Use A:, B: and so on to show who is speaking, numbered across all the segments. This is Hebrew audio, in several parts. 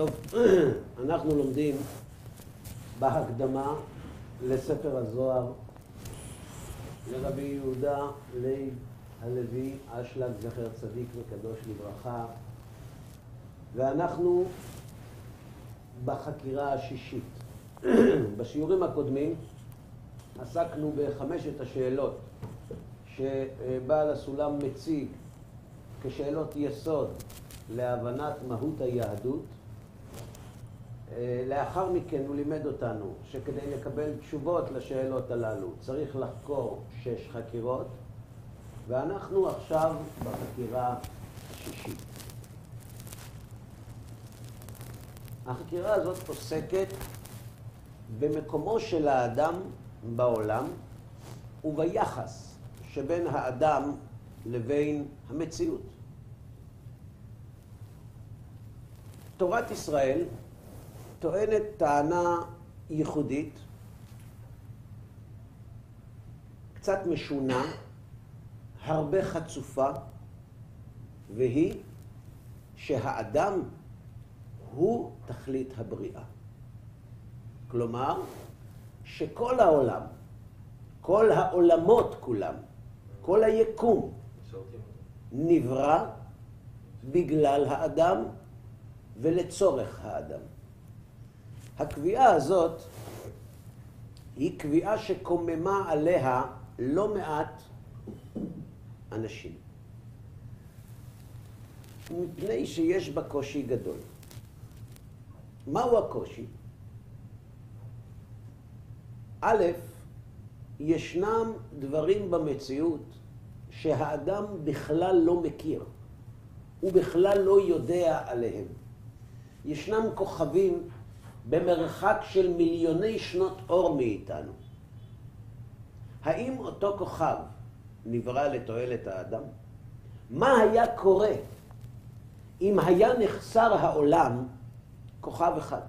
A: טוב, אנחנו לומדים בהקדמה לספר הזוהר לרבי יהודה לייב הלוי אשלג, זכר צדיק וקדוש לברכה, ואנחנו בחקירה השישית. בשיעורים הקודמים עסקנו בחמשת השאלות שבעל הסולם מציג כשאלות יסוד להבנת מהות היהדות. לאחר מכן הוא לימד אותנו שכדי לקבל תשובות לשאלות הללו צריך לחקור שש חקירות, ואנחנו עכשיו בחקירה השישית. החקירה הזאת עוסקת במקומו של האדם בעולם וביחס שבין האדם לבין המציאות. תורת ישראל טוענת טענה ייחודית, קצת משונה, הרבה חצופה, והיא שהאדם הוא תכלית הבריאה. כלומר, שכל העולם, כל העולמות כולם, כל היקום, נברא בגלל האדם ולצורך האדם. הקביעה הזאת היא קביעה שקוממה עליה לא מעט אנשים. מפני שיש בה קושי גדול. מהו הקושי? א', ישנם דברים במציאות שהאדם בכלל לא מכיר, הוא בכלל לא יודע עליהם. ישנם כוכבים במרחק של מיליוני שנות אור מאיתנו. האם אותו כוכב נברא לתועלת האדם? מה היה קורה אם היה נחסר העולם כוכב אחד?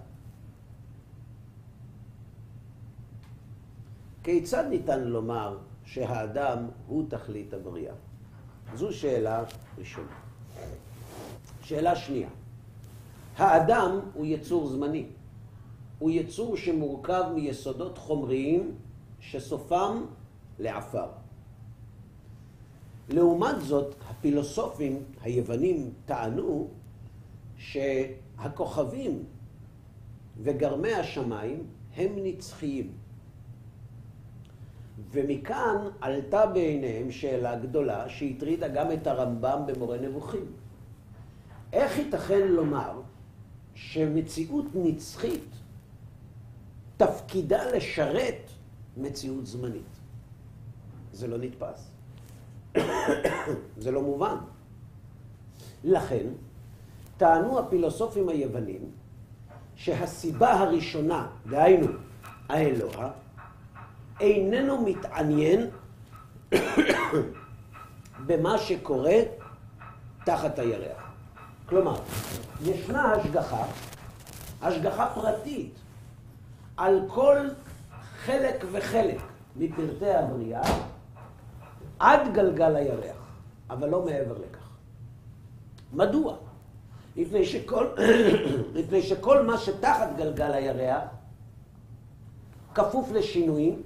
A: כיצד ניתן לומר שהאדם הוא תכלית הבריאה? זו שאלה ראשונה. שאלה שנייה, האדם הוא יצור זמני. הוא יצור שמורכב מיסודות חומריים שסופם לעפר. לעומת זאת, הפילוסופים היוונים טענו שהכוכבים וגרמי השמיים הם נצחיים. ומכאן עלתה בעיניהם שאלה גדולה שהטרידה גם את הרמב"ם במורה נבוכים. איך ייתכן לומר שמציאות נצחית תפקידה לשרת מציאות זמנית? זה לא נתפס. זה לא מובן. לכן, טענו הפילוסופים היוונים שהסיבה הראשונה, דהיינו האלוה, איננו מתעניין במה שקורה תחת הירח. כלומר, ישנה השגחה, השגחה פרטית, על כל חלק וחלק מפרטי הבריאה עד גלגל הירח, אבל לא מעבר לכך. מדוע? מפני שכל, מפני שכל מה שתחת גלגל הירח כפוף לשינויים,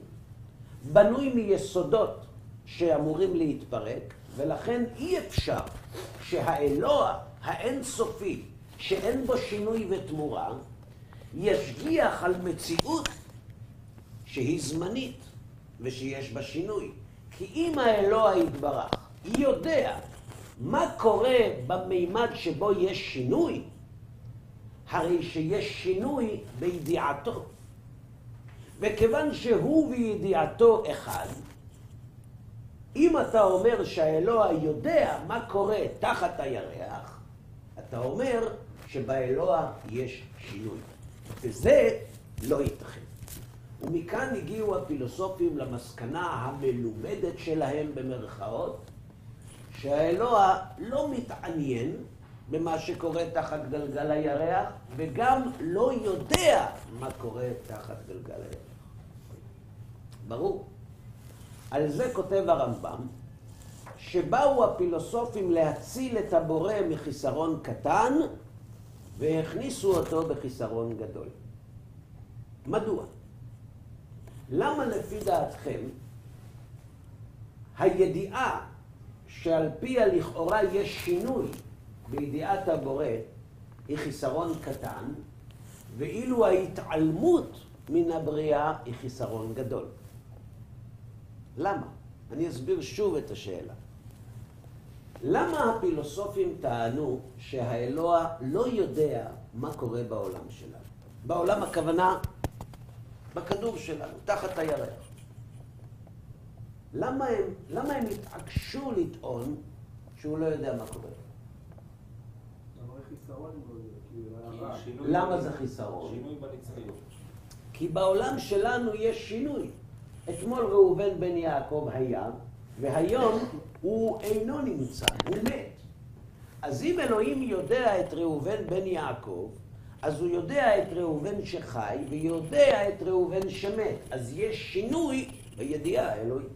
A: בנוי מיסודות שאמורים להתפרק, ולכן אי אפשר שהאלוה האינסופי, שאין בו שינוי ותמורה, ישגיח על מציאות שהיא זמנית ושיש בה שינוי. כי אם האלוה יתברך יודע מה קורה במימד שבו יש שינוי, הרי שיש שינוי בידיעתו. וכיוון שהוא וידיעתו אחד, אם אתה אומר שהאלוה יודע מה קורה תחת הירח, אתה אומר שבאלוה יש שינוי. וזה לא ייתכן. ומכאן הגיעו הפילוסופים למסקנה המלומדת שלהם במרכאות, שהאלוה לא מתעניין במה שקורה תחת גלגל הירח, וגם לא יודע מה קורה תחת גלגל הירח. ברור. על זה כותב הרמב"ם, שבאו הפילוסופים להציל את הבורא מחיסרון קטן, והכניסו אותו בחיסרון גדול. מדוע? למה לפי דעתכם הידיעה שעל פיה לכאורה יש שינוי בידיעת הבורא היא חיסרון קטן, ואילו ההתעלמות מן הבריאה היא חיסרון גדול. למה? אני אסביר שוב את השאלה. למה הפילוסופים טענו שהאלוה לא יודע מה קורה בעולם שלנו? בעולם הכוונה בכדור שלנו, תחת הירח. למה הם, למה הם התעקשו לטעון שהוא לא יודע מה קורה? למה זה חיסרון?
B: שינוי בנצחיות.
A: כי בעולם שלנו יש שינוי. אתמול ראובן בן יעקב היה, והיום הוא אינו נמצא, הוא מת. אז אם אלוהים יודע את ראובן בן יעקב, אז הוא יודע את ראובן שחי, ויודע את ראובן שמת. אז יש שינוי בידיעה האלוהית.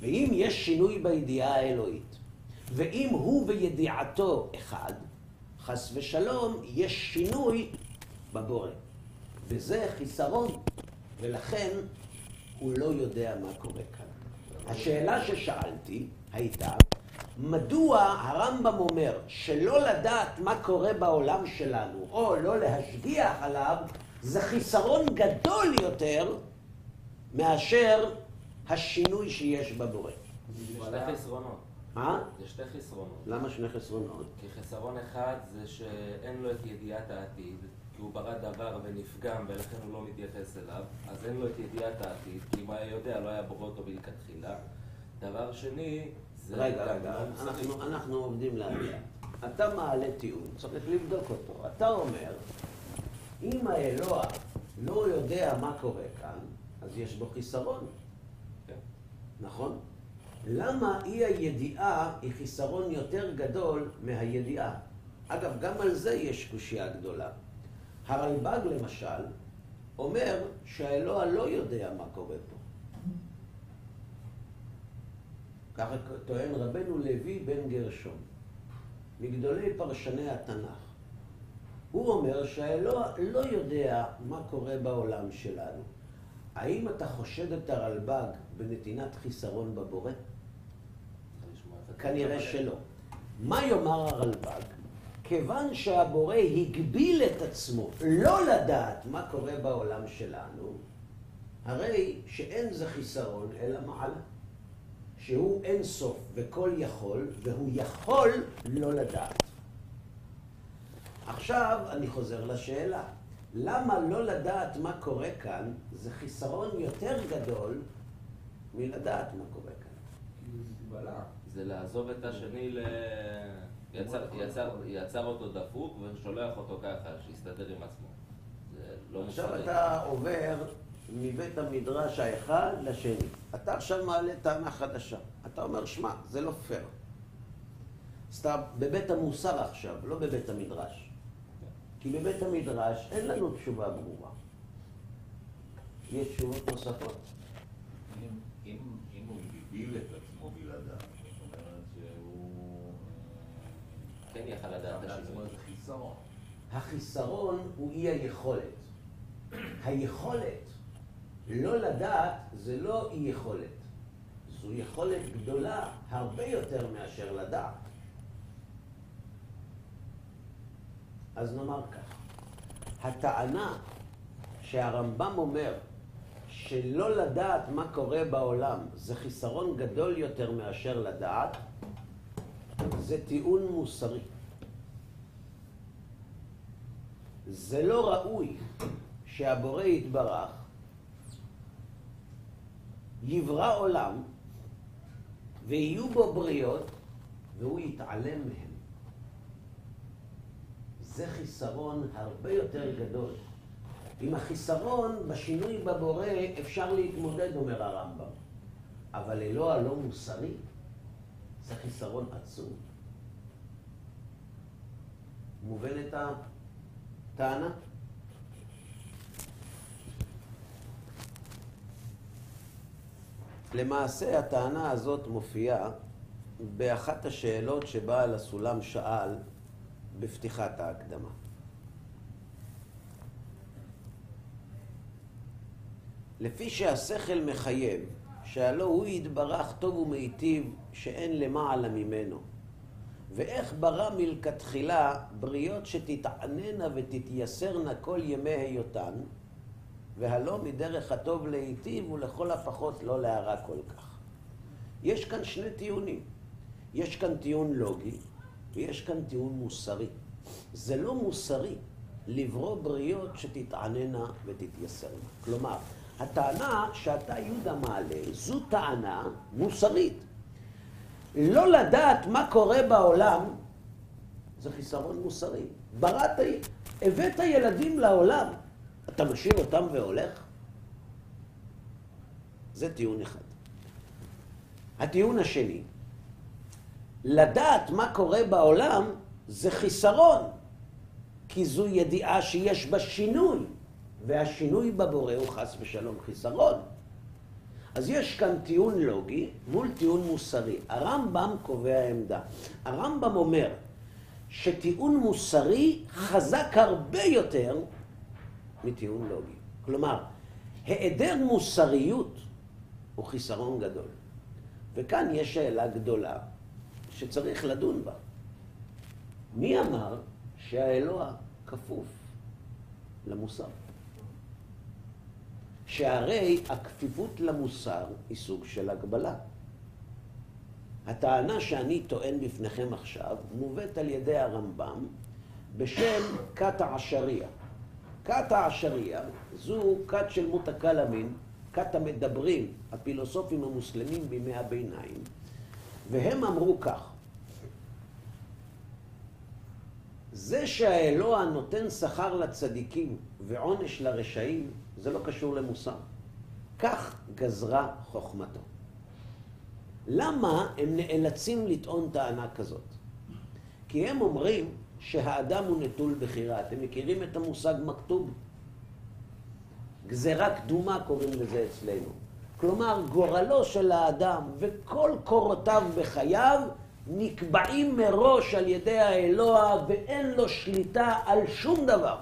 A: ואם יש שינוי בידיעה האלוהית, ואם הוא וידיעתו אחד, חס ושלום, יש שינוי בבורא. וזה חיסרון, ולכן הוא לא יודע מה קורה כאן. השאלה ששאלתי הייתה, מדוע הרמב"ם אומר שלא לדעת מה קורה בעולם שלנו, או לא להשגיח עליו, זה חיסרון גדול יותר מאשר השינוי שיש בבורא.
B: זה שתי חסרונות.
A: מה?
B: זה שתי חסרונות.
A: למה שני חסרונות?
B: כי חסרון אחד זה שאין לו את ידיעת העתיד, כי הוא ברא דבר ונפגם ולכן הוא לא מתייחס אליו, אז אין לו את ידיעת העתיד, כי אם היה יודע לא היה בורא אותו מלכתחילה. דבר שני, זה
A: רגע, רגע. אנחנו, אנחנו עובדים להגיע. אתה מעלה טיעון, צריך לבדוק אותו. אתה אומר, אם האלוה לא יודע מה קורה כאן, אז יש בו חיסרון,
B: כן.
A: נכון? למה אי הידיעה היא חיסרון יותר גדול מהידיעה? אגב, גם על זה יש קושייה גדולה. הרלב"ג למשל אומר שהאלוה לא יודע מה קורה פה. ככה טוען רבנו לוי בן גרשום, מגדולי פרשני התנ"ך. הוא אומר שהאלוה לא יודע מה קורה בעולם שלנו. האם אתה חושד את הרלב"ג בנתינת חיסרון בבורא? כנראה שלא. מה יאמר הרלב"ג? כיוון שהבורא הגביל את עצמו לא לדעת מה קורה בעולם שלנו, הרי שאין זה חיסרון אלא מעלה. שהוא אין סוף וכל יכול, והוא יכול לא לדעת. עכשיו אני חוזר לשאלה, למה לא לדעת מה קורה כאן זה חיסרון יותר גדול מלדעת מה קורה כאן?
B: זה לעזוב את השני ל... יצר, יצר, יצר אותו דפוק ושולח אותו ככה, שיסתדר עם עצמו. לא
A: עכשיו
B: מוסרי.
A: אתה עובר מבית המדרש האחד לשני. אתה עכשיו מעלה טענה חדשה. אתה אומר, שמע, זה לא פייר. אז אתה בבית המוסר עכשיו, לא בבית המדרש. כי בבית המדרש אין לנו תשובה ברורה. יש תשובות נוספות.
C: אם, הוא הגביל את
B: כן יכל לדעת את השינוי.
A: החיסרון הוא אי היכולת. היכולת לא לדעת זה לא אי יכולת. זו יכולת גדולה הרבה יותר מאשר לדעת. אז נאמר כך, הטענה שהרמב"ם אומר שלא לדעת מה קורה בעולם זה חיסרון גדול יותר מאשר לדעת, זה טיעון מוסרי. זה לא ראוי שהבורא יתברך יברא עולם ויהיו בו בריות והוא יתעלם מהם. זה חיסרון הרבה יותר גדול. עם החיסרון בשינוי בבורא אפשר להתמודד, אומר הרמב"ם. אבל אלוה לא מוסרי, זה חיסרון עצום. מובנת הטענה? למעשה הטענה הזאת מופיעה באחת השאלות שבעל הסולם שאל בפתיחת ההקדמה. לפי שהשכל מחייב, שהלא הוא יתברך טוב ומיטיב שאין למעלה ממנו. ואיך ברא מלכתחילה בריות שתתעננה ותתייסרנה כל ימי היותן, והלא מדרך הטוב להיטיב ולכל הפחות לא להרע כל כך. יש כאן שני טיעונים. יש כאן טיעון לוגי ויש כאן טיעון מוסרי. זה לא מוסרי לברוא בריות שתתעננה ותתייסרנה. כלומר, הטענה שאתה יהודה מעלה זו טענה מוסרית. לא לדעת מה קורה בעולם זה חיסרון מוסרי. בראת, הבאת ילדים לעולם, אתה משאיר אותם והולך? זה טיעון אחד. הטיעון השני, לדעת מה קורה בעולם זה חיסרון, כי זו ידיעה שיש בה שינוי, והשינוי בבורא הוא חס ושלום חיסרון. אז יש כאן טיעון לוגי מול טיעון מוסרי. הרמב"ם קובע עמדה. הרמב"ם אומר שטיעון מוסרי חזק הרבה יותר מטיעון לוגי. כלומר, היעדר מוסריות הוא חיסרון גדול. וכאן יש שאלה גדולה שצריך לדון בה. מי אמר שהאלוה כפוף למוסר? שהרי הכפיפות למוסר היא סוג של הגבלה. הטענה שאני טוען בפניכם עכשיו מובאת על ידי הרמב"ם בשם כת העשריה. כת העשריה זו כת של מותקלמין, כת המדברים, הפילוסופים המוסלמים בימי הביניים, והם אמרו כך: זה שהאלוה נותן שכר לצדיקים ועונש לרשעים, זה לא קשור למוסר. כך גזרה חוכמתו. למה הם נאלצים לטעון טענה כזאת? כי הם אומרים שהאדם הוא נטול בחירה. אתם מכירים את המושג מכתוב? גזירה קדומה קוראים לזה אצלנו. כלומר, גורלו של האדם וכל קורותיו בחייו נקבעים מראש על ידי האלוה ואין לו שליטה על שום דבר.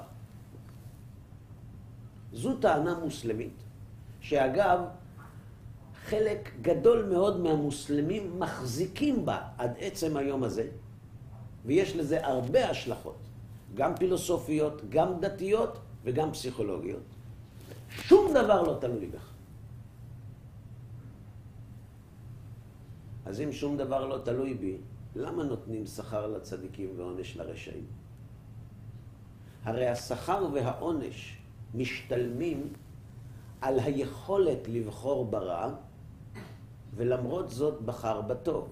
A: זו טענה מוסלמית, שאגב, חלק גדול מאוד מהמוסלמים מחזיקים בה עד עצם היום הזה, ויש לזה הרבה השלכות, גם פילוסופיות, גם דתיות וגם פסיכולוגיות. שום דבר לא תלוי בך. אז אם שום דבר לא תלוי בי, למה נותנים שכר לצדיקים ועונש לרשעים? הרי השכר והעונש משתלמים על היכולת לבחור ברע, ולמרות זאת בחר בטוב.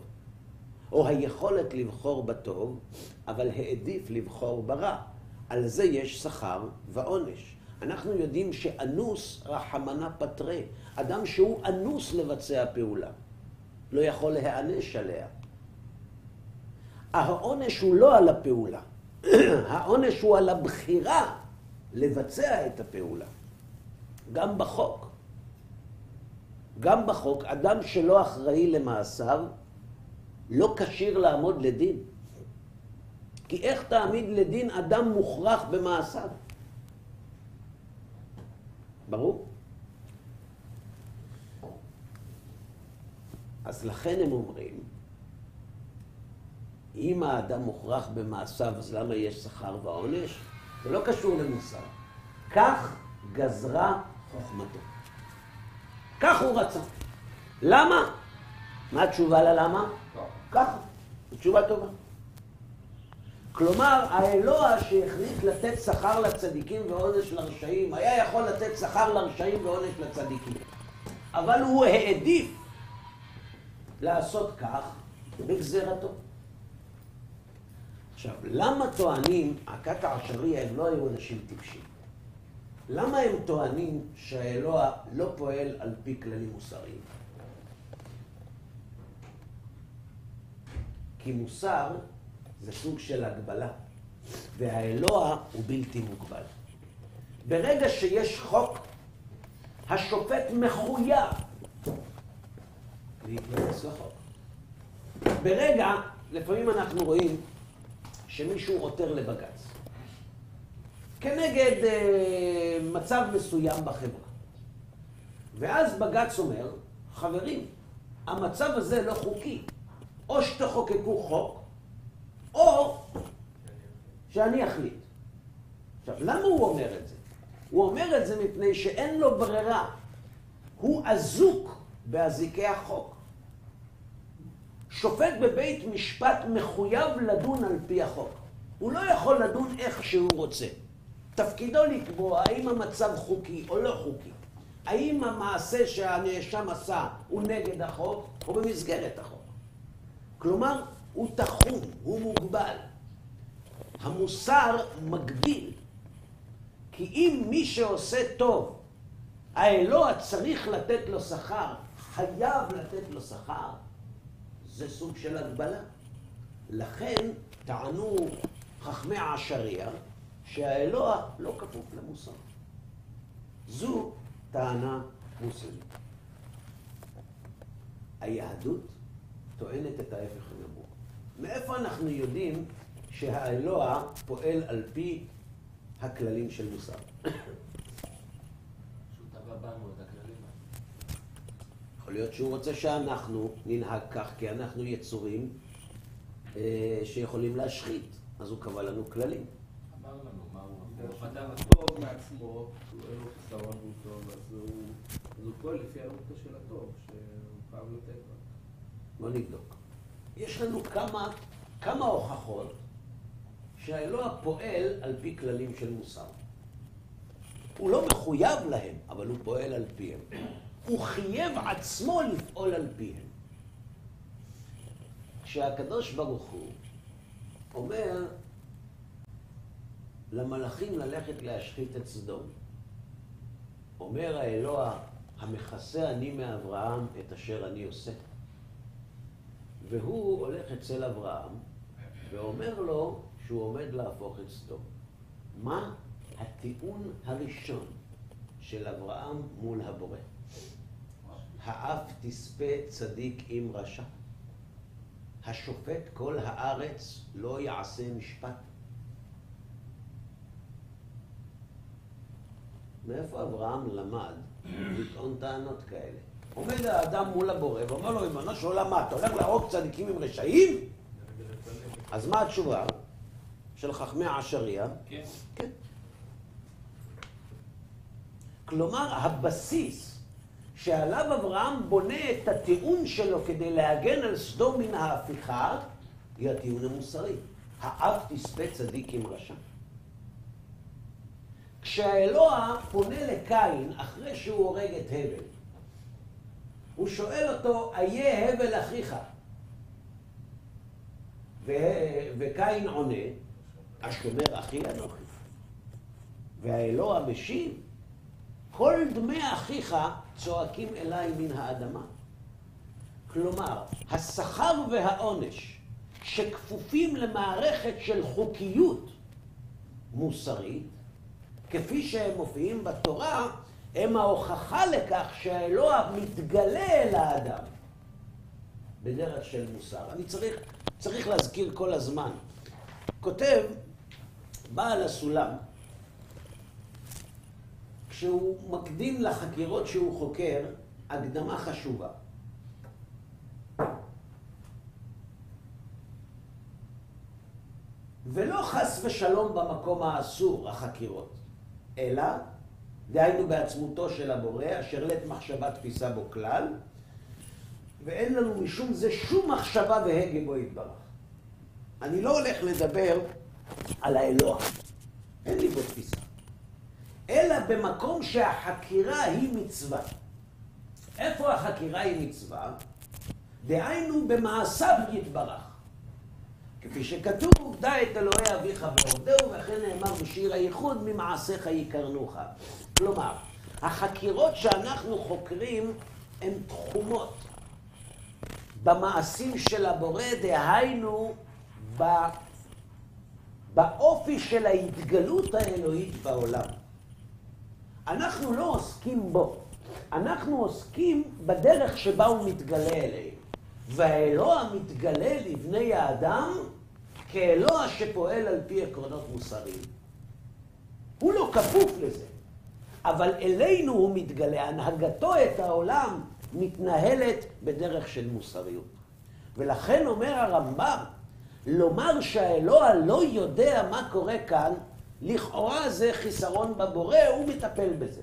A: או היכולת לבחור בטוב, אבל העדיף לבחור ברע. על זה יש שכר ועונש. אנחנו יודעים שאנוס רחמנה פטרי, אדם שהוא אנוס לבצע פעולה, לא יכול להיענש עליה. העונש הוא לא על הפעולה, העונש הוא על הבחירה לבצע את הפעולה. גם בחוק. גם בחוק, אדם שלא אחראי למעשיו, לא כשיר לעמוד לדין. כי איך תעמיד לדין אדם מוכרח במעשיו? ברור? אז לכן הם אומרים, אם האדם מוכרח במעשיו, אז למה יש שכר ועונש? זה לא קשור למוסר. כך גזרה חוכמתו. כך הוא רצה. למה? מה התשובה ללמה? ככה. תשובה טובה. כלומר, האלוה שהחליט לתת שכר לצדיקים ועונש לרשעים, היה יכול לתת שכר לרשעים ועונש לצדיקים. אבל הוא העדיף לעשות כך בגזירתו. עכשיו, למה טוענים, הכת העשריה הם לא היו אנשים טיפשים? למה הם טוענים שהאלוה לא פועל על פי כללים מוסריים? כי מוסר זה סוג של הגבלה, והאלוה הוא בלתי מוגבל. ברגע שיש חוק, השופט מחויב להתייחס לחוק. ברגע, לפעמים אנחנו רואים שמישהו עותר לבג"ץ כנגד אה, מצב מסוים בחברה. ואז בג"ץ אומר, חברים, המצב הזה לא חוקי. או שתחוקקו חוק, או שאני אחליט. עכשיו, למה הוא אומר את זה? הוא אומר את זה מפני שאין לו ברירה. הוא אזוק באזיקי החוק. שופט בבית משפט מחויב לדון על פי החוק. הוא לא יכול לדון איך שהוא רוצה. תפקידו לקבוע האם המצב חוקי או לא חוקי. האם המעשה שהנאשם עשה הוא נגד החוק או במסגרת החוק. כלומר, הוא תחום, הוא מוגבל. המוסר מגביל. כי אם מי שעושה טוב, האלוה צריך לתת לו שכר, חייב לתת לו שכר, זה סוג של הגבלה. לכן טענו חכמי העשריה שהאלוה לא כפוף למוסר. זו טענה מוסלמית. היהדות טוענת את ההפך הגמור. מאיפה אנחנו יודעים שהאלוה פועל על פי הכללים של מוסר?
B: שהוא טבע בנו את הכללים האלה.
A: יכול להיות שהוא רוצה שאנחנו ננהג כך, כי אנחנו יצורים אה, שיכולים להשחית, אז הוא קבע לנו כללים.
B: אמר לנו מה הוא
D: הוא
B: הוא פתר
D: הטוב מעצמו, אין לו חיסרון והוא טוב, אז הוא אז הוא פועל לפי הרמותו של הטוב, שהוא חייב לתת לו.
A: בוא נבדוק. יש לנו כמה, כמה הוכחות שהאלוה פועל על פי כללים של מוסר. הוא לא מחויב להם, אבל הוא פועל על פיהם. הוא חייב עצמו לפעול על פיהם. כשהקדוש ברוך הוא אומר למלאכים ללכת להשחית את סדום, אומר האלוה, המכסה אני מאברהם את אשר אני עושה. והוא הולך אצל אברהם ואומר לו שהוא עומד להפוך את סדום. מה הטיעון הראשון של אברהם מול הבורא? האף תספה צדיק עם רשע? השופט כל הארץ לא יעשה משפט? מאיפה אברהם למד לטעון טענות כאלה? עומד האדם מול הבורא ואומר לו, ריבונו של עולם, מה, אתה הולך להרוג צדיקים עם רשעים? אז מה התשובה של חכמי העשריה?
D: כן.
A: כן. כלומר, הבסיס שעליו אברהם בונה את הטיעון שלו כדי להגן על סדום מן ההפיכה, היא הטיעון המוסרי. האב תספה צדיק עם רשע. כשהאלוה פונה לקין אחרי שהוא הורג את הבל, הוא שואל אותו, איה הבל אחיך? ו- וקין עונה, השומר אחי אנוכי. והאלוה משיב, כל דמי אחיך צועקים אליי מן האדמה. כלומר, השכר והעונש שכפופים למערכת של חוקיות מוסרית, כפי שהם מופיעים בתורה, הם ההוכחה לכך שהאלוה מתגלה אל האדם בדרך של מוסר. אני צריך, צריך להזכיר כל הזמן. כותב בעל הסולם, כשהוא מקדים לחקירות שהוא חוקר, הקדמה חשובה. ולא חס ושלום במקום האסור, החקירות, אלא, דהיינו בעצמותו של הבורא, אשר לית מחשבה תפיסה בו כלל, ואין לנו משום זה שום מחשבה והגה בו יתברך. אני לא הולך לדבר על האלוה, אין לי בו תפיסה. אלא במקום שהחקירה היא מצווה. איפה החקירה היא מצווה? דהיינו במעשיו יתברך. כפי שכתוב, דע את אלוהי אביך ועובדהו, וכן נאמר בשיר הייחוד, ממעשיך יקרנוך. כלומר, החקירות שאנחנו חוקרים הן תחומות במעשים של הבורא, דהיינו. באופי של ההתגלות האלוהית בעולם. אנחנו לא עוסקים בו, אנחנו עוסקים בדרך שבה הוא מתגלה אליהם. והאלוה מתגלה לבני האדם כאלוה שפועל על פי עקרונות מוסריים. הוא לא כפוף לזה, אבל אלינו הוא מתגלה, הנהגתו את העולם מתנהלת בדרך של מוסריות. ולכן אומר הרמב"ם, לומר שהאלוה לא יודע מה קורה כאן, לכאורה זה חיסרון בבורא, הוא מטפל בזה.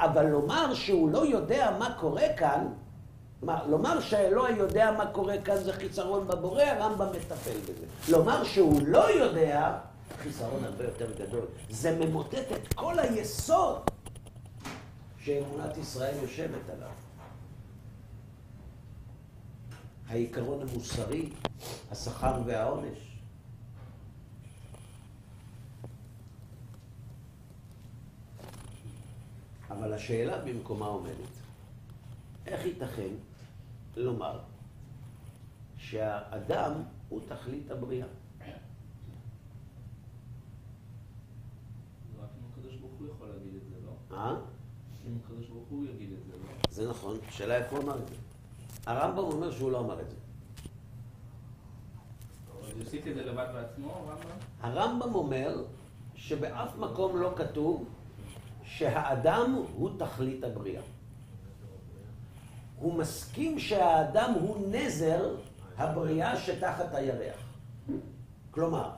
A: אבל לומר שהוא לא יודע מה קורה כאן, מה, לומר שהאלוה יודע מה קורה כאן זה חיסרון בבורא, הרמב"ם מטפל בזה. לומר שהוא לא יודע, חיסרון הרבה יותר גדול. זה ממוטט את כל היסוד שאמונת ישראל יושבת עליו. העיקרון המוסרי, השכר והעונש. אבל השאלה במקומה עומדת. איך ייתכן לומר שהאדם הוא תכלית הבריאה?
D: לא?
A: אה?
D: אם הקדוש ברוך הוא יגיד את זה, לא?
A: זה נכון, השאלה איפה הוא אמר את זה. הרמב"ם אומר שהוא לא אמר את זה.
D: אבל הוא הוסיף את זה לבד בעצמו, הרמב"ם?
A: הרמב"ם אומר שבאף מקום לא כתוב שהאדם הוא תכלית הבריאה. הוא מסכים שהאדם הוא נזר הבריאה שתחת הירח. כלומר,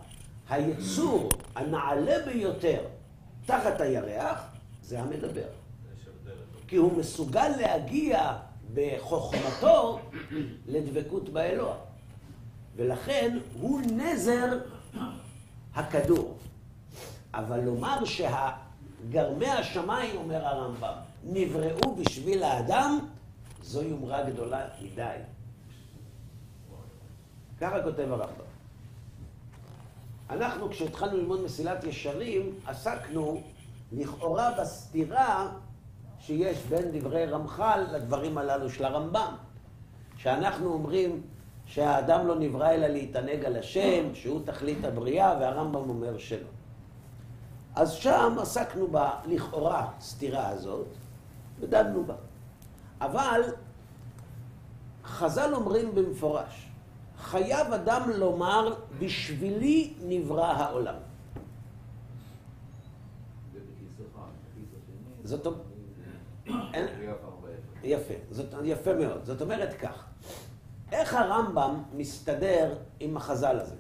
A: היצור הנעלה ביותר תחת הירח זה המדבר. כי הוא מסוגל להגיע בחוכמתו לדבקות באלוה. ולכן הוא נזר הכדור. אבל לומר שגרמי השמיים, אומר הרמב"ם, נבראו בשביל האדם, זו יומרה גדולה מדי. ככה כותב הרמב"ם. אנחנו, כשהתחלנו ללמוד מסילת ישרים, עסקנו לכאורה בסתירה שיש בין דברי רמח"ל לדברים הללו של הרמב"ם. שאנחנו אומרים שהאדם לא נברא אלא להתענג על השם, שהוא תכלית הבריאה, והרמב"ם אומר שלא. אז שם עסקנו בלכאורה סתירה הזאת, ודנו בה. אבל חז"ל אומרים במפורש, חייב אדם לומר, בשבילי נברא העולם. זאת אומרת. יפה, יפה מאוד. זאת אומרת כך, איך הרמב"ם מסתדר עם החז"ל הזה?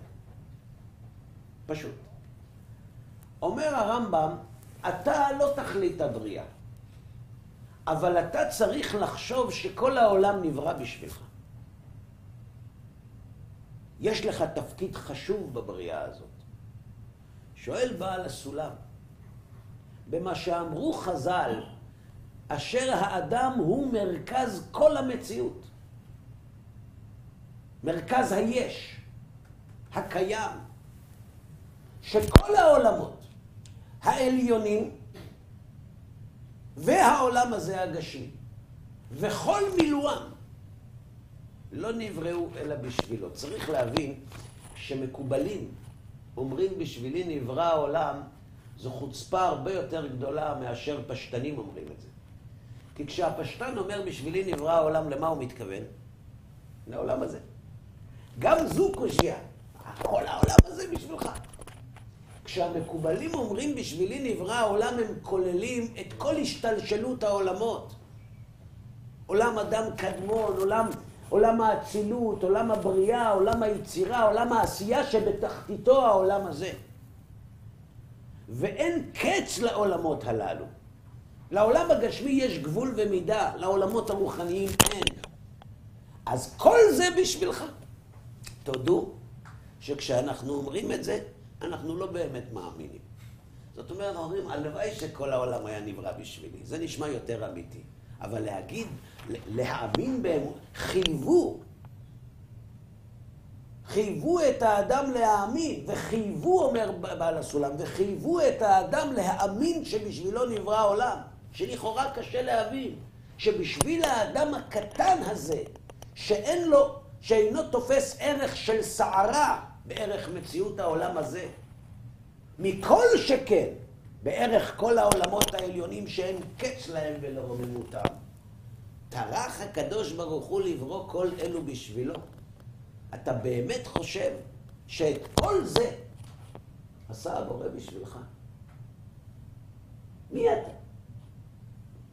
A: פשוט. אומר הרמב"ם, אתה לא תכלית הבריאה, אבל אתה צריך לחשוב שכל העולם נברא בשבילך. יש לך תפקיד חשוב בבריאה הזאת. שואל בעל הסולם, במה שאמרו חז"ל, אשר האדם הוא מרכז כל המציאות. מרכז היש, הקיים, שכל העולמות העליונים והעולם הזה הגשמי, וכל מילואם, לא נבראו אלא בשבילו. צריך להבין שמקובלים אומרים בשבילי נברא העולם, זו חוצפה הרבה יותר גדולה מאשר פשטנים אומרים את זה. כי כשהפשטן אומר בשבילי נברא העולם, למה הוא מתכוון? לעולם הזה. גם זו קושייה. כל העולם הזה בשבילך. כשהמקובלים אומרים בשבילי נברא העולם, הם כוללים את כל השתלשלות העולמות. עולם אדם קדמון, עולם, עולם האצילות, עולם הבריאה, עולם היצירה, עולם העשייה שבתחתיתו העולם הזה. ואין קץ לעולמות הללו. לעולם הגשמי יש גבול ומידה, לעולמות הרוחניים אין. אז כל זה בשבילך. תודו שכשאנחנו אומרים את זה, אנחנו לא באמת מאמינים. זאת אומרת, אומרים, הלוואי שכל העולם היה נברא בשבילי. זה נשמע יותר אמיתי. אבל להגיד, להאמין בהם, חייבו. חייבו את האדם להאמין, וחייבו, אומר בעל הסולם, וחייבו את האדם להאמין שבשבילו נברא העולם, שלכאורה קשה להבין, שבשביל האדם הקטן הזה, שאין לו, שאינו תופס ערך של סערה בערך מציאות העולם הזה, מכל שכן, בערך כל העולמות העליונים שאין קץ להם ולרוממותם. טרח הקדוש ברוך הוא לברוא כל אלו בשבילו. אתה באמת חושב שאת כל זה עשה הבורא בשבילך. מי אתה?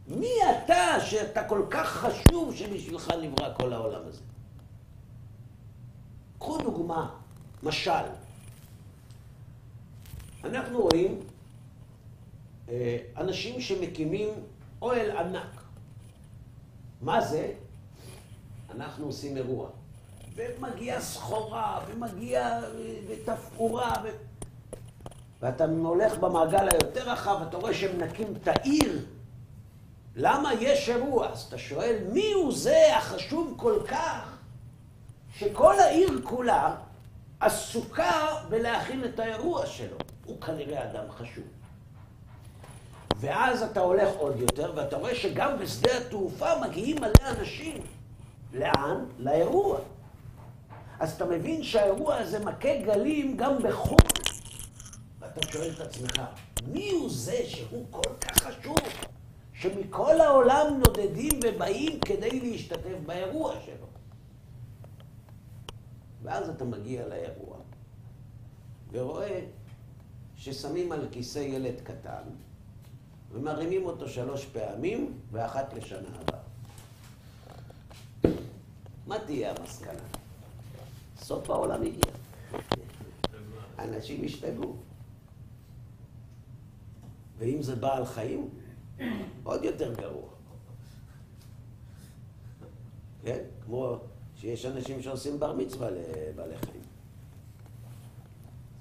A: מי אתה שאתה כל כך חשוב שבשבילך נברא כל העולם הזה? קחו דוגמה, משל. אנחנו רואים אה, אנשים שמקימים אוהל ענק. מה זה? אנחנו עושים אירוע. ומגיעה סחורה, ומגיע אה, תפאורה, ו... ואתה הולך במעגל היותר רחב, אתה רואה שהם מנקים את העיר. למה יש אירוע? אז אתה שואל, מי הוא זה החשוב כל כך, שכל העיר כולה עסוקה בלהכין את האירוע שלו? הוא כנראה אדם חשוב. ואז אתה הולך עוד יותר, ואתה רואה שגם בשדה התעופה מגיעים מלא אנשים. לאן? לאירוע. אז אתה מבין שהאירוע הזה מכה גלים גם בחו"ל. ואתה שואל את עצמך, מי הוא זה שהוא כל כך חשוב, שמכל העולם נודדים ובאים כדי להשתתף באירוע שלו? ואז אתה מגיע לאירוע, ורואה ששמים על כיסא ילד קטן, ומרימים אותו שלוש פעמים, ואחת לשנה הבאה. מה תהיה המסקנה? סוף העולם הגיע. אנשים השתגעו. ואם זה בעל חיים, עוד יותר גרוע. כן? כמו שיש אנשים שעושים בר מצווה לבעלי חיים.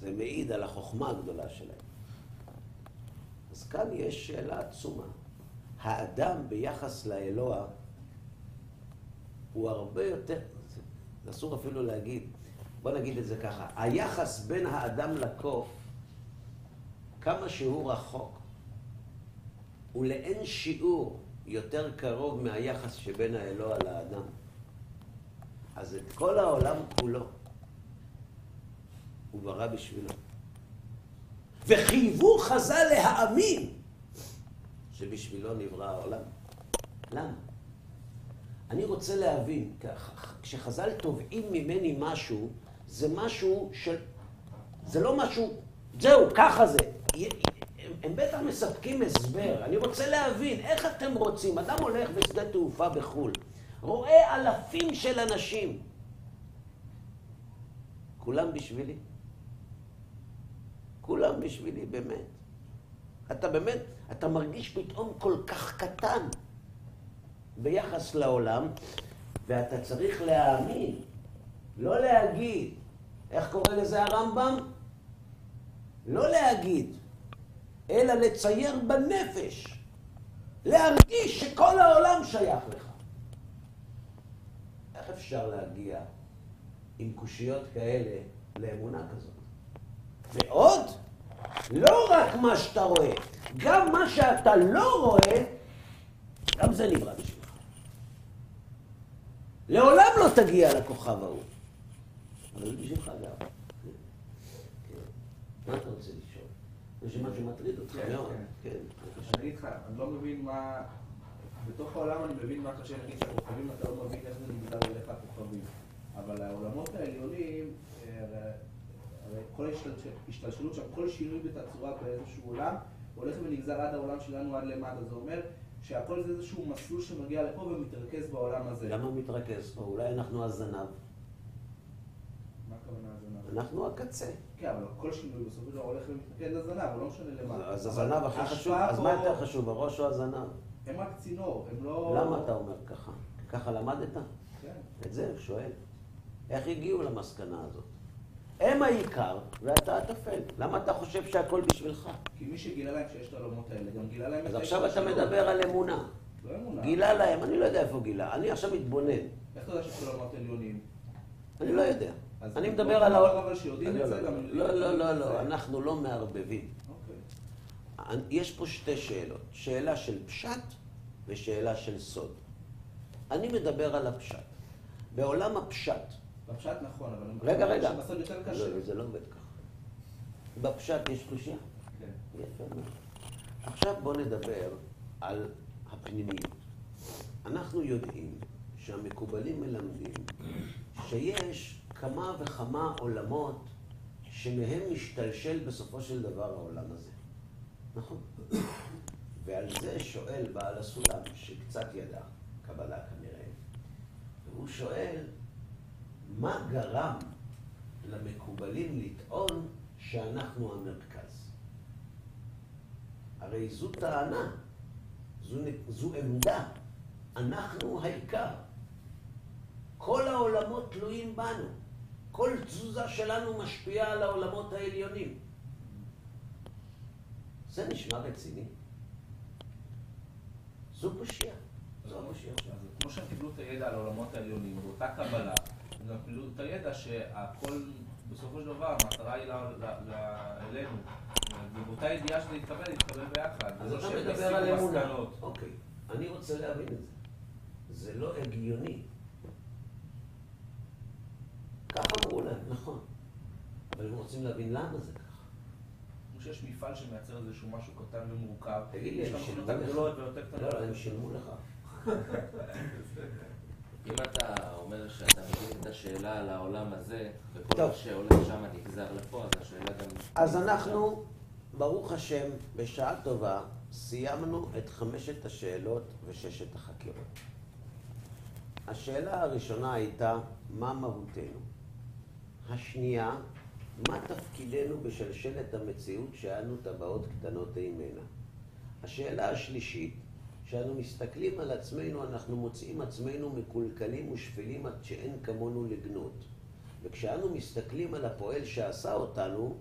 A: זה מעיד על החוכמה הגדולה שלהם. אז כאן יש שאלה עצומה. האדם ביחס לאלוה הוא הרבה יותר, אסור אפילו להגיד, בוא נגיד את זה ככה, היחס בין האדם לקוף, כמה שהוא רחוק, הוא לאין שיעור יותר קרוב מהיחס שבין האלוה לאדם. אז את כל העולם כולו הוא ברא בשבילו. וחייבו חז"ל להאמין שבשבילו נברא העולם. למה? אני רוצה להבין, כשחז"ל תובעים ממני משהו, זה משהו של... זה לא משהו... זהו, ככה זה. הם, הם בטח מספקים הסבר. אני רוצה להבין, איך אתם רוצים? אדם הולך בשדה תעופה בחו"ל, רואה אלפים של אנשים. כולם בשבילי. כולם בשבילי, באמת. אתה באמת, אתה מרגיש פתאום כל כך קטן ביחס לעולם, ואתה צריך להאמין, לא להגיד. איך קורא לזה הרמב"ם? לא להגיד, אלא לצייר בנפש, להרגיש שכל העולם שייך לך. אפשר להגיע עם קושיות כאלה לאמונה כזאת? ועוד, לא רק מה שאתה רואה, גם מה שאתה לא רואה, גם זה נברא בשבילך. לעולם לא תגיע לכוכב ההוא, אבל בשבילך גם. כן. מה אתה רוצה לשאול? יש משהו מטריד אותך
D: כן,
A: מאוד.
D: כן.
A: כן,
D: אני אגיד לך, אני לא מבין מה... בתוך העולם אני מבין מה קשה להגיד שהכוכבים, אתה לא מבין איך זה נגזר אליך הכוכבים. אבל העולמות העליונים, אה, הרי- כל השתלש- השתלשלות שם, כל שינוי בתצורה באיזשהו עולם, הולך ונגזר עד העולם שלנו עד למטה. זה אומר שהכל זה איזשהו מסלול שמגיע לפה ומתרכז בעולם הזה.
A: למה הוא מתרכז פה? אולי אנחנו הזנב.
D: מה הכוונה הזנב?
A: אנחנו הקצה.
D: כן, אבל כל שינוי בסופו של דבר הולך ומתמקד לזנב, הוא לא משנה למה.
A: אז הזנב הכי חשוב, אז מה יותר חשוב, הראש או הזנב?
D: הם רק צינור, הם לא...
A: למה אתה אומר ככה? ככה למדת?
D: כן.
A: את זה הוא שואל. איך הגיעו למסקנה הזאת? הם העיקר ואתה הטפל. למה אתה חושב שהכל בשבילך?
D: כי מי שגילה להם שיש את העולמות האלה, גם גילה להם
A: אז עכשיו אתה מדבר על אמונה.
D: לא אמונה.
A: גילה להם, אני לא יודע איפה גילה. אני עכשיו מתבונן.
D: איך אתה יודע שיש עולמות עליונים?
A: אני לא יודע. אני מדבר על העולם.
D: אבל שיודעים
A: לא,
D: את זה,
A: לא,
D: גם
A: לא, לא, לא, לא. לא, אנחנו לא מערבבים.
D: אוקיי.
A: יש פה שתי שאלות. שאלה של פשט ושאלה של סוד. אני מדבר על הפשט. בעולם הפשט,
D: בפשט נכון, אבל...
A: רגע, רגע.
D: שבסוד יותר קשה.
A: לא, זה לא עובד ככה. בפשט יש קושייה.
D: כן.
A: יפה מאוד. עכשיו בואו נדבר על הפנימיות. אנחנו יודעים שהמקובלים מלמדים שיש כמה וכמה עולמות שמהם משתלשל בסופו של דבר העולם הזה. נכון. ועל זה שואל בעל הסולם, שקצת ידע קבלה כנראה, והוא שואל, מה גרם למקובלים לטעון שאנחנו המרכז? הרי זו טענה, זו, זו עמדה, אנחנו העיקר. כל העולמות תלויים בנו. כל תזוזה שלנו משפיעה על העולמות העליונים. זה נשמע רציני? זו קושייה.
D: כמו שהם קיבלו את הידע על העולמות העליונים, באותה קבלה, הם גם קיבלו את הידע שהכל, בסופו של דבר, המטרה היא אלינו. ובאותה ידיעה שזה יתקבל, יתקבל ביחד.
A: אז
D: ולא
A: אתה מדבר על אמונה. אוקיי, אני רוצה להבין את זה. זה לא הגיוני. כך אמרו להם, נכון. אבל הם רוצים להבין למה זה ככה.
D: שיש מפעל שמייצר איזשהו משהו קטן ומורכב,
A: תגיד לי, הם שילמו לך? לא,
D: קטנות.
A: לא, הם שילמו לך.
B: אם אתה אומר שאתה מבין את השאלה על העולם הזה, וכל. מה שעולה שם נגזר לפה, אז השאלה גם...
A: אז אנחנו, ברוך השם, בשעה טובה, סיימנו את חמשת השאלות וששת החקירות. השאלה הראשונה הייתה, מה מהותנו? השנייה, מה תפקידנו בשלשלת המציאות שאנו טבעות קטנות אימנה? השאלה השלישית, כשאנו מסתכלים על עצמנו, אנחנו מוצאים עצמנו מקולקלים ושפלים עד שאין כמונו לגנות. וכשאנו מסתכלים על הפועל שעשה אותנו,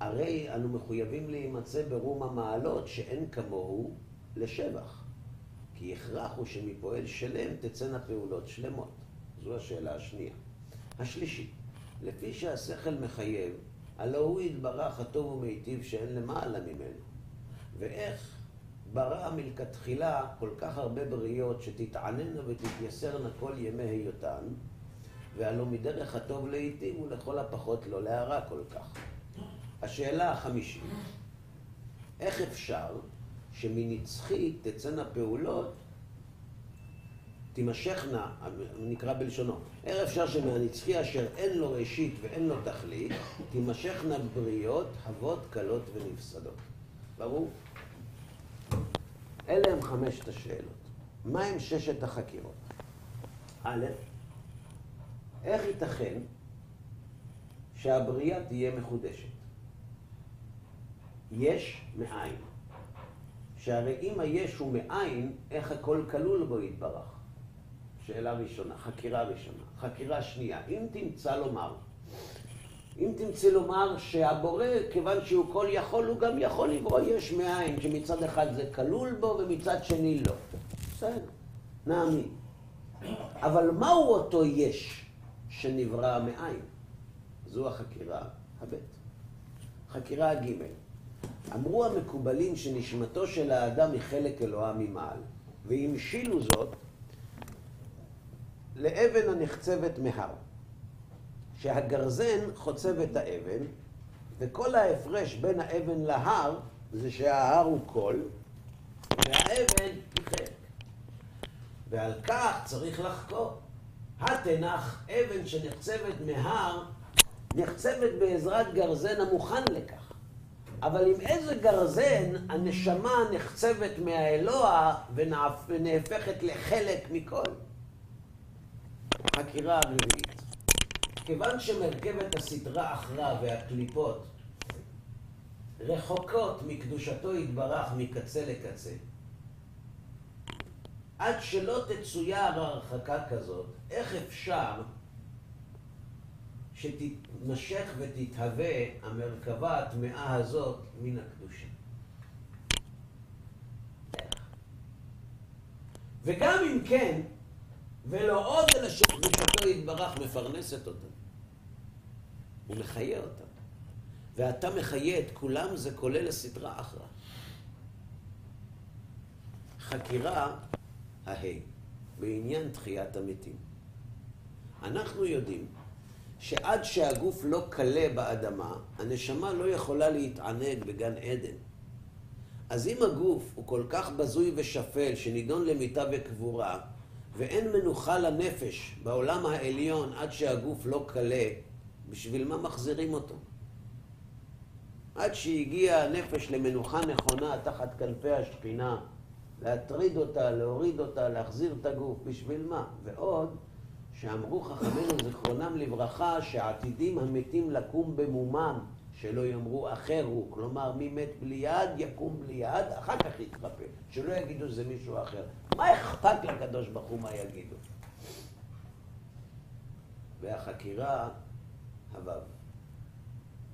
A: הרי אנו מחויבים להימצא ברום המעלות שאין כמוהו לשבח. כי הכרח הוא שמפועל שלם תצאנה פעולות שלמות. זו השאלה השנייה. השלישית, לפי שהשכל מחייב, הלא הוא יתברך הטוב ומיטיב שאין למעלה ממנו. ואיך ברא מלכתחילה כל כך הרבה בריות שתתעננה ותתייסרנה כל ימי היותן, והלא מדרך הטוב להיטיב ולכל הפחות לא להרע כל כך. השאלה החמישית, איך אפשר שמנצחי תצאנה פעולות, תימשכנה, נקרא בלשונו, איך אפשר שמהנצחי אשר אין לו ראשית ואין לו תכלית, תימשכנה בריות, הבות, קלות ונפסדות. ברור? אלה הם חמשת השאלות. מה הם ששת החקירות? א', איך ייתכן שהבריאה תהיה מחודשת? יש מאין. שהרי אם היש הוא מאין, איך הכל כלול בו יתברך? שאלה ראשונה, חקירה ראשונה. חקירה שנייה, אם תמצא לומר, אם תמצא לומר שהבורא, כיוון שהוא כל יכול, הוא גם יכול לברוא יש מאין, שמצד אחד זה כלול בו ומצד שני לא. בסדר, נאמין. אבל מהו אותו יש שנברא מאין? זו החקירה הבית. חקירה הג' אמרו המקובלים שנשמתו של האדם היא חלק אלוה ממעל, והמשילו זאת לאבן הנחצבת מהר, שהגרזן חוצב את האבן, וכל ההפרש בין האבן להר זה שההר הוא קול, והאבן היא חלק. ועל כך צריך לחקור. התנח אבן שנחצבת מהר, נחצבת בעזרת גרזן המוכן לכך. אבל עם איזה גרזן הנשמה נחצבת מהאלוה ונהפ- ונהפכת לחלק מכל? חקירה רביעית. כיוון שמרכבת הסדרה אחרה והקליפות רחוקות מקדושתו יתברך מקצה לקצה, עד שלא תצויר הרחקה כזאת, איך אפשר שתתמשך ותתהווה המרכבה הטמאה הזאת מן הקדושה? וגם אם כן, ולא עוד אלא שקדושתו יתברך מפרנסת אותם. מחיה אותם. ואתה מחיה את כולם, זה כולל הסדרה אחרא. חקירה ההא, בעניין תחיית המתים. אנחנו יודעים שעד שהגוף לא קלה באדמה, הנשמה לא יכולה להתענג בגן עדן. אז אם הגוף הוא כל כך בזוי ושפל, שנידון למיטה וקבורה, ואין מנוחה לנפש בעולם העליון עד שהגוף לא קלה, בשביל מה מחזירים אותו? עד שהגיעה הנפש למנוחה נכונה תחת כנפי השכינה, להטריד אותה, להוריד אותה, להחזיר את הגוף, בשביל מה? ועוד, שאמרו חכמינו זיכרונם לברכה, שעתידים המתים לקום במומם, שלא יאמרו אחר הוא, כלומר מי מת בלי יד יקום בלי יד, אחר כך יתרפא, שלא יגידו זה מישהו אחר. מה אכפת לקדוש ברוך הוא מה יגידו? והחקירה, הוו.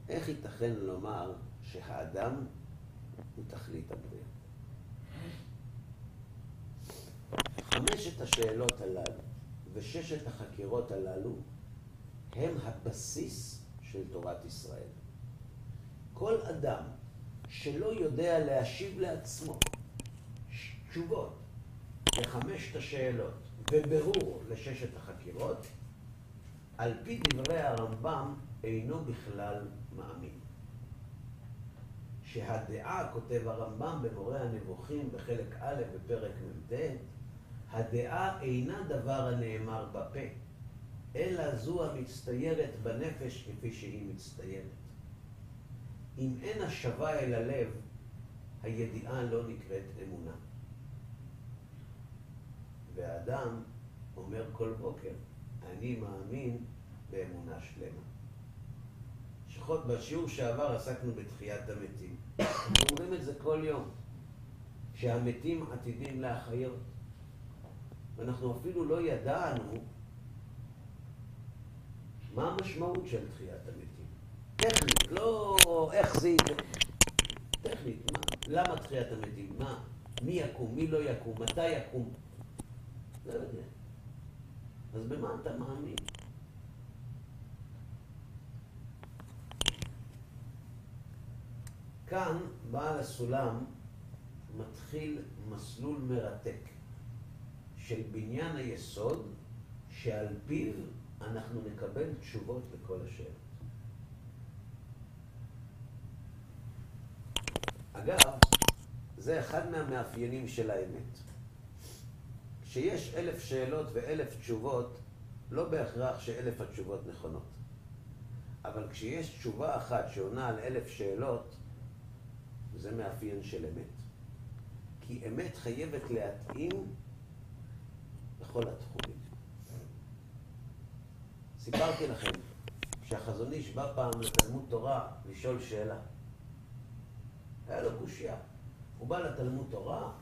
A: איך ייתכן לומר שהאדם הוא תכלית הבריאה? חמשת השאלות הללו וששת החקירות הללו הם הבסיס של תורת ישראל. כל אדם שלא יודע להשיב לעצמו תשובות לחמשת השאלות וברור לששת החקירות, על פי דברי הרמב"ם אינו בכלל מאמין. שהדעה, כותב הרמב"ם במורה הנבוכים בחלק א' בפרק מ"ט, הדעה אינה דבר הנאמר בפה, אלא זו המצטיירת בנפש כפי שהיא מצטיירת. אם אין השבה אל הלב, הידיעה לא נקראת אמונה. והאדם אומר כל בוקר, אני מאמין באמונה שלמה. שחות, בשיעור שעבר עסקנו בתחיית המתים. אנחנו אומרים את זה כל יום, שהמתים עתידים להחיות. ואנחנו אפילו לא ידענו מה המשמעות של תחיית המתים. טכנית, לא איך זה יקרה. טכנית, מה? למה תחיית המתים? מה? מי יקום? מי לא יקום? מתי יקום? לא יודע. אז במה אתה מאמין? כאן בעל הסולם מתחיל מסלול מרתק של בניין היסוד שעל פיו אנחנו נקבל תשובות לכל השאלות. אגב, זה אחד מהמאפיינים של האמת. כשיש אלף שאלות ואלף תשובות, לא בהכרח שאלף התשובות נכונות. אבל כשיש תשובה אחת שעונה על אלף שאלות, זה מאפיין של אמת. כי אמת חייבת להתאים בכל התחומים. סיפרתי לכם שהחזון איש בא פעם לתלמוד תורה לשאול שאלה. היה לו קושייה. הוא בא לתלמוד תורה,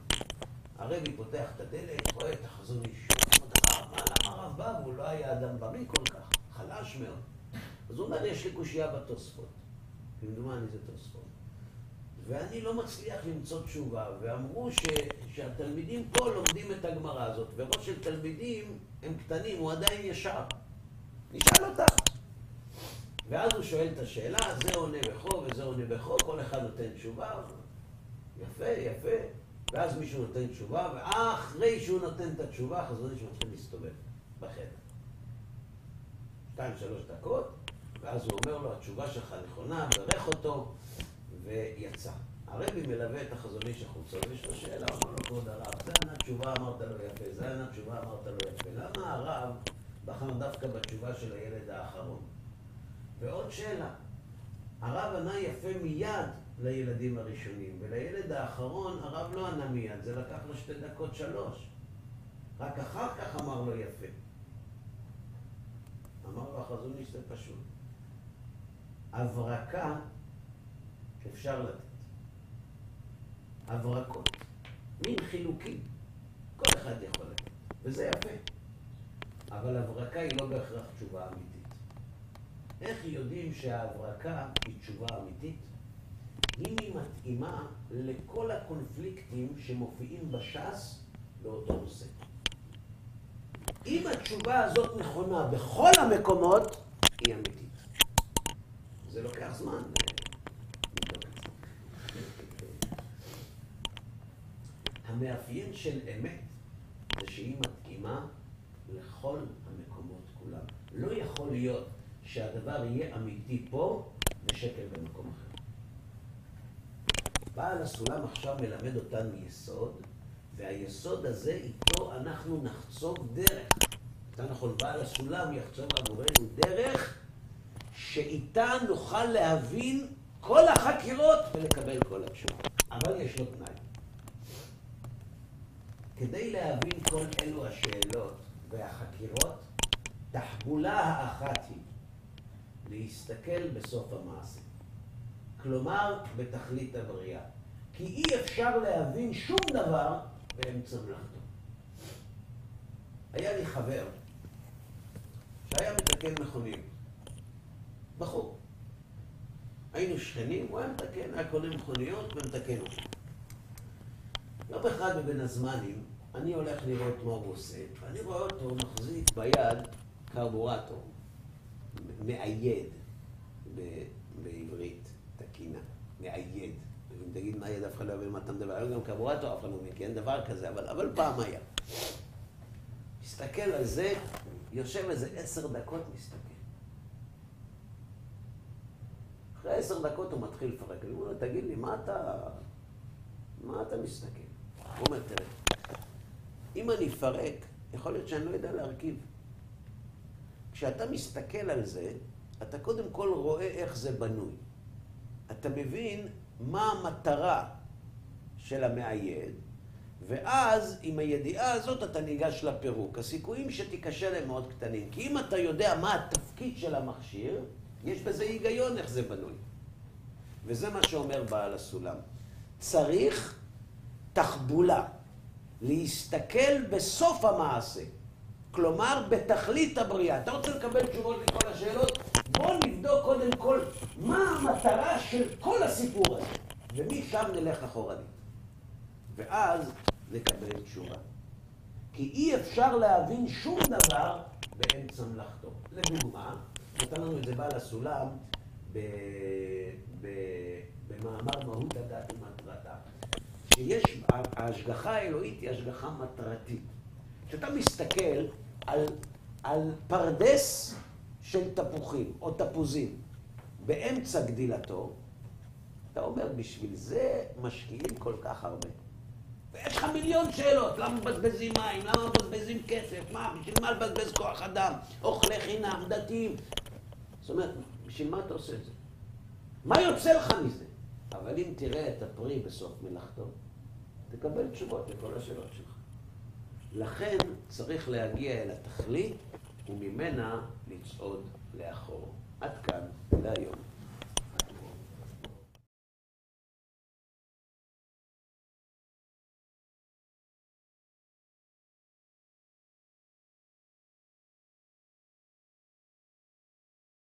A: הרבי פותח את הדלת, רואה את החזון איש. הוא אומר, מה, למה הרב בא והוא לא היה אדם בריא כל כך, חלש מאוד. אז הוא אומר, יש לי קושייה בתוספות. כמדומני זה תוספות. ואני לא מצליח למצוא תשובה, ואמרו ש, שהתלמידים פה לומדים את הגמרא הזאת, וראש של תלמידים הם קטנים, הוא עדיין ישר. נשאל אותה. ואז הוא שואל את השאלה, זה עונה בכו וזה עונה בכו, כל אחד נותן תשובה. יפה, יפה. ואז מישהו נותן תשובה, ואחרי שהוא נותן את התשובה, חזון איש מתחיל להסתובב בחדר. שתיים, שלוש דקות, ואז הוא אומר לו, התשובה שלך נכונה, ברך אותו, ויצא. הרבי מלווה את החזון איש החוצה, ויש לו שאלה, הוא אומר לו, כבוד הרב, זה ענה תשובה אמרת לו יפה, זה ענה תשובה אמרת לו יפה. למה הרב בחר דווקא בתשובה של הילד האחרון? ועוד שאלה, הרב ענה יפה מיד לילדים הראשונים, ולילד האחרון הרב לא ענה מיד, זה לקח לו שתי דקות שלוש. רק אחר כך אמר לו יפה. אמר לו החזון איש זה פשוט. הברקה אפשר לתת. הברקות, מין חילוקים, כל אחד יכול לתת, וזה יפה. אבל הברקה היא לא בהכרח תשובה אמיתית. איך יודעים שההברקה היא תשובה אמיתית? אם היא מתאימה לכל הקונפליקטים שמופיעים בש"ס באותו נושא. אם התשובה הזאת נכונה בכל המקומות, היא אמיתית. זה לוקח זמן. המאפיין של אמת זה שהיא מתאימה לכל המקומות כולם. לא יכול להיות שהדבר יהיה אמיתי פה ושקר במקום אחר. בעל הסולם עכשיו מלמד אותנו יסוד, והיסוד הזה איתו אנחנו נחצוב דרך. יותר נכון, בעל הסולם יחצוב עבורנו דרך שאיתה נוכל להבין כל החקירות ולקבל כל התשובות. אבל יש לו תנאי. כדי להבין כל אלו השאלות והחקירות, תחבולה האחת היא להסתכל בסוף המעשה. כלומר, בתכלית הבריאה. כי אי אפשר להבין שום דבר באמצע מלאכתו. היה לי חבר שהיה מתקן מכוניות. בחור. היינו שכנים, הוא היה מתקן, היה קונה מכוניות ומתקן אותן. יום אחד בבין הזמנים, אני הולך לראות מה הוא עושה, ואני רואה אותו מחזיק ביד קרבורטור, מאייד בעברית תקינה, מאייד. אם תגיד מאייד, אף אחד לא יבין מה אתה מדבר. היום גם קרבורטור, אף אחד לא מבין, כי אין דבר כזה, אבל, אבל פעם היה. מסתכל על זה, יושב איזה עשר דקות, מסתכל. אחרי עשר דקות הוא מתחיל לפרק. אני אומר לו, תגיד לי, מה אתה... מה אתה מסתכל? הוא אומר, תראה, אם אני אפרק, יכול להיות שאני לא יודע להרכיב. כשאתה מסתכל על זה, אתה קודם כל רואה איך זה בנוי. אתה מבין מה המטרה של המאייד, ואז עם הידיעה הזאת אתה ניגש לפירוק. הסיכויים שתיכשל הם מאוד קטנים. כי אם אתה יודע מה התפקיד של המכשיר, יש בזה היגיון איך זה בנוי. וזה מה שאומר בעל הסולם. צריך תחבולה, להסתכל בסוף המעשה. כלומר, בתכלית הבריאה. אתה רוצה לקבל תשובות לכל השאלות? בוא נבדוק קודם כל מה המטרה של כל הסיפור הזה. ומשם נלך אחורנית. ואז נקבל תשובה. כי אי אפשר להבין שום דבר באמצע מלאכתו. לדוגמה, נתן לנו את זה בעל הסולם ב... ב... במאמר מהות הדת ומטרתה, שיש, ההשגחה האלוהית היא השגחה מטרתית. כשאתה מסתכל על, על פרדס של תפוחים או תפוזים באמצע גדילתו, אתה אומר, בשביל זה משקיעים כל כך הרבה. ויש לך מיליון שאלות, למה מבזבזים מים, למה מבזבזים כסף, מה, בשביל מה לבזבז כוח אדם, אוכלי חינם, דתיים. זאת אומרת, בשביל מה אתה עושה את זה? מה יוצא לך מזה? אבל אם תראה את הפרי בסוף מלאכתו, תקבל תשובות לכל השאלות שלך. לכן צריך להגיע אל התכלית וממנה לצעוד לאחור. עד כאן להיום.